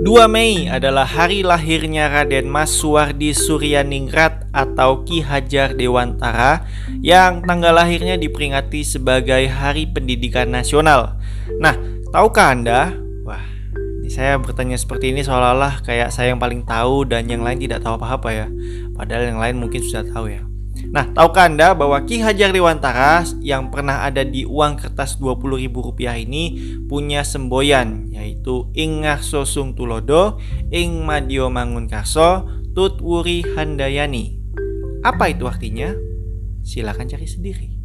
2 Mei adalah hari lahirnya Raden Mas Suwardi Suryaningrat atau Ki Hajar Dewantara yang tanggal lahirnya diperingati sebagai Hari Pendidikan Nasional. Nah, tahukah Anda? Wah, ini saya bertanya seperti ini seolah-olah kayak saya yang paling tahu dan yang lain tidak tahu apa-apa ya. Padahal yang lain mungkin sudah tahu ya. Nah, tahukah Anda bahwa Ki Hajar Dewantara yang pernah ada di uang kertas Rp20.000 ini punya semboyan yaitu Ing Ngarso Sung Tulodo, Ing Madio Mangun Karso, Tut Wuri Handayani. Apa itu artinya? Silakan cari sendiri.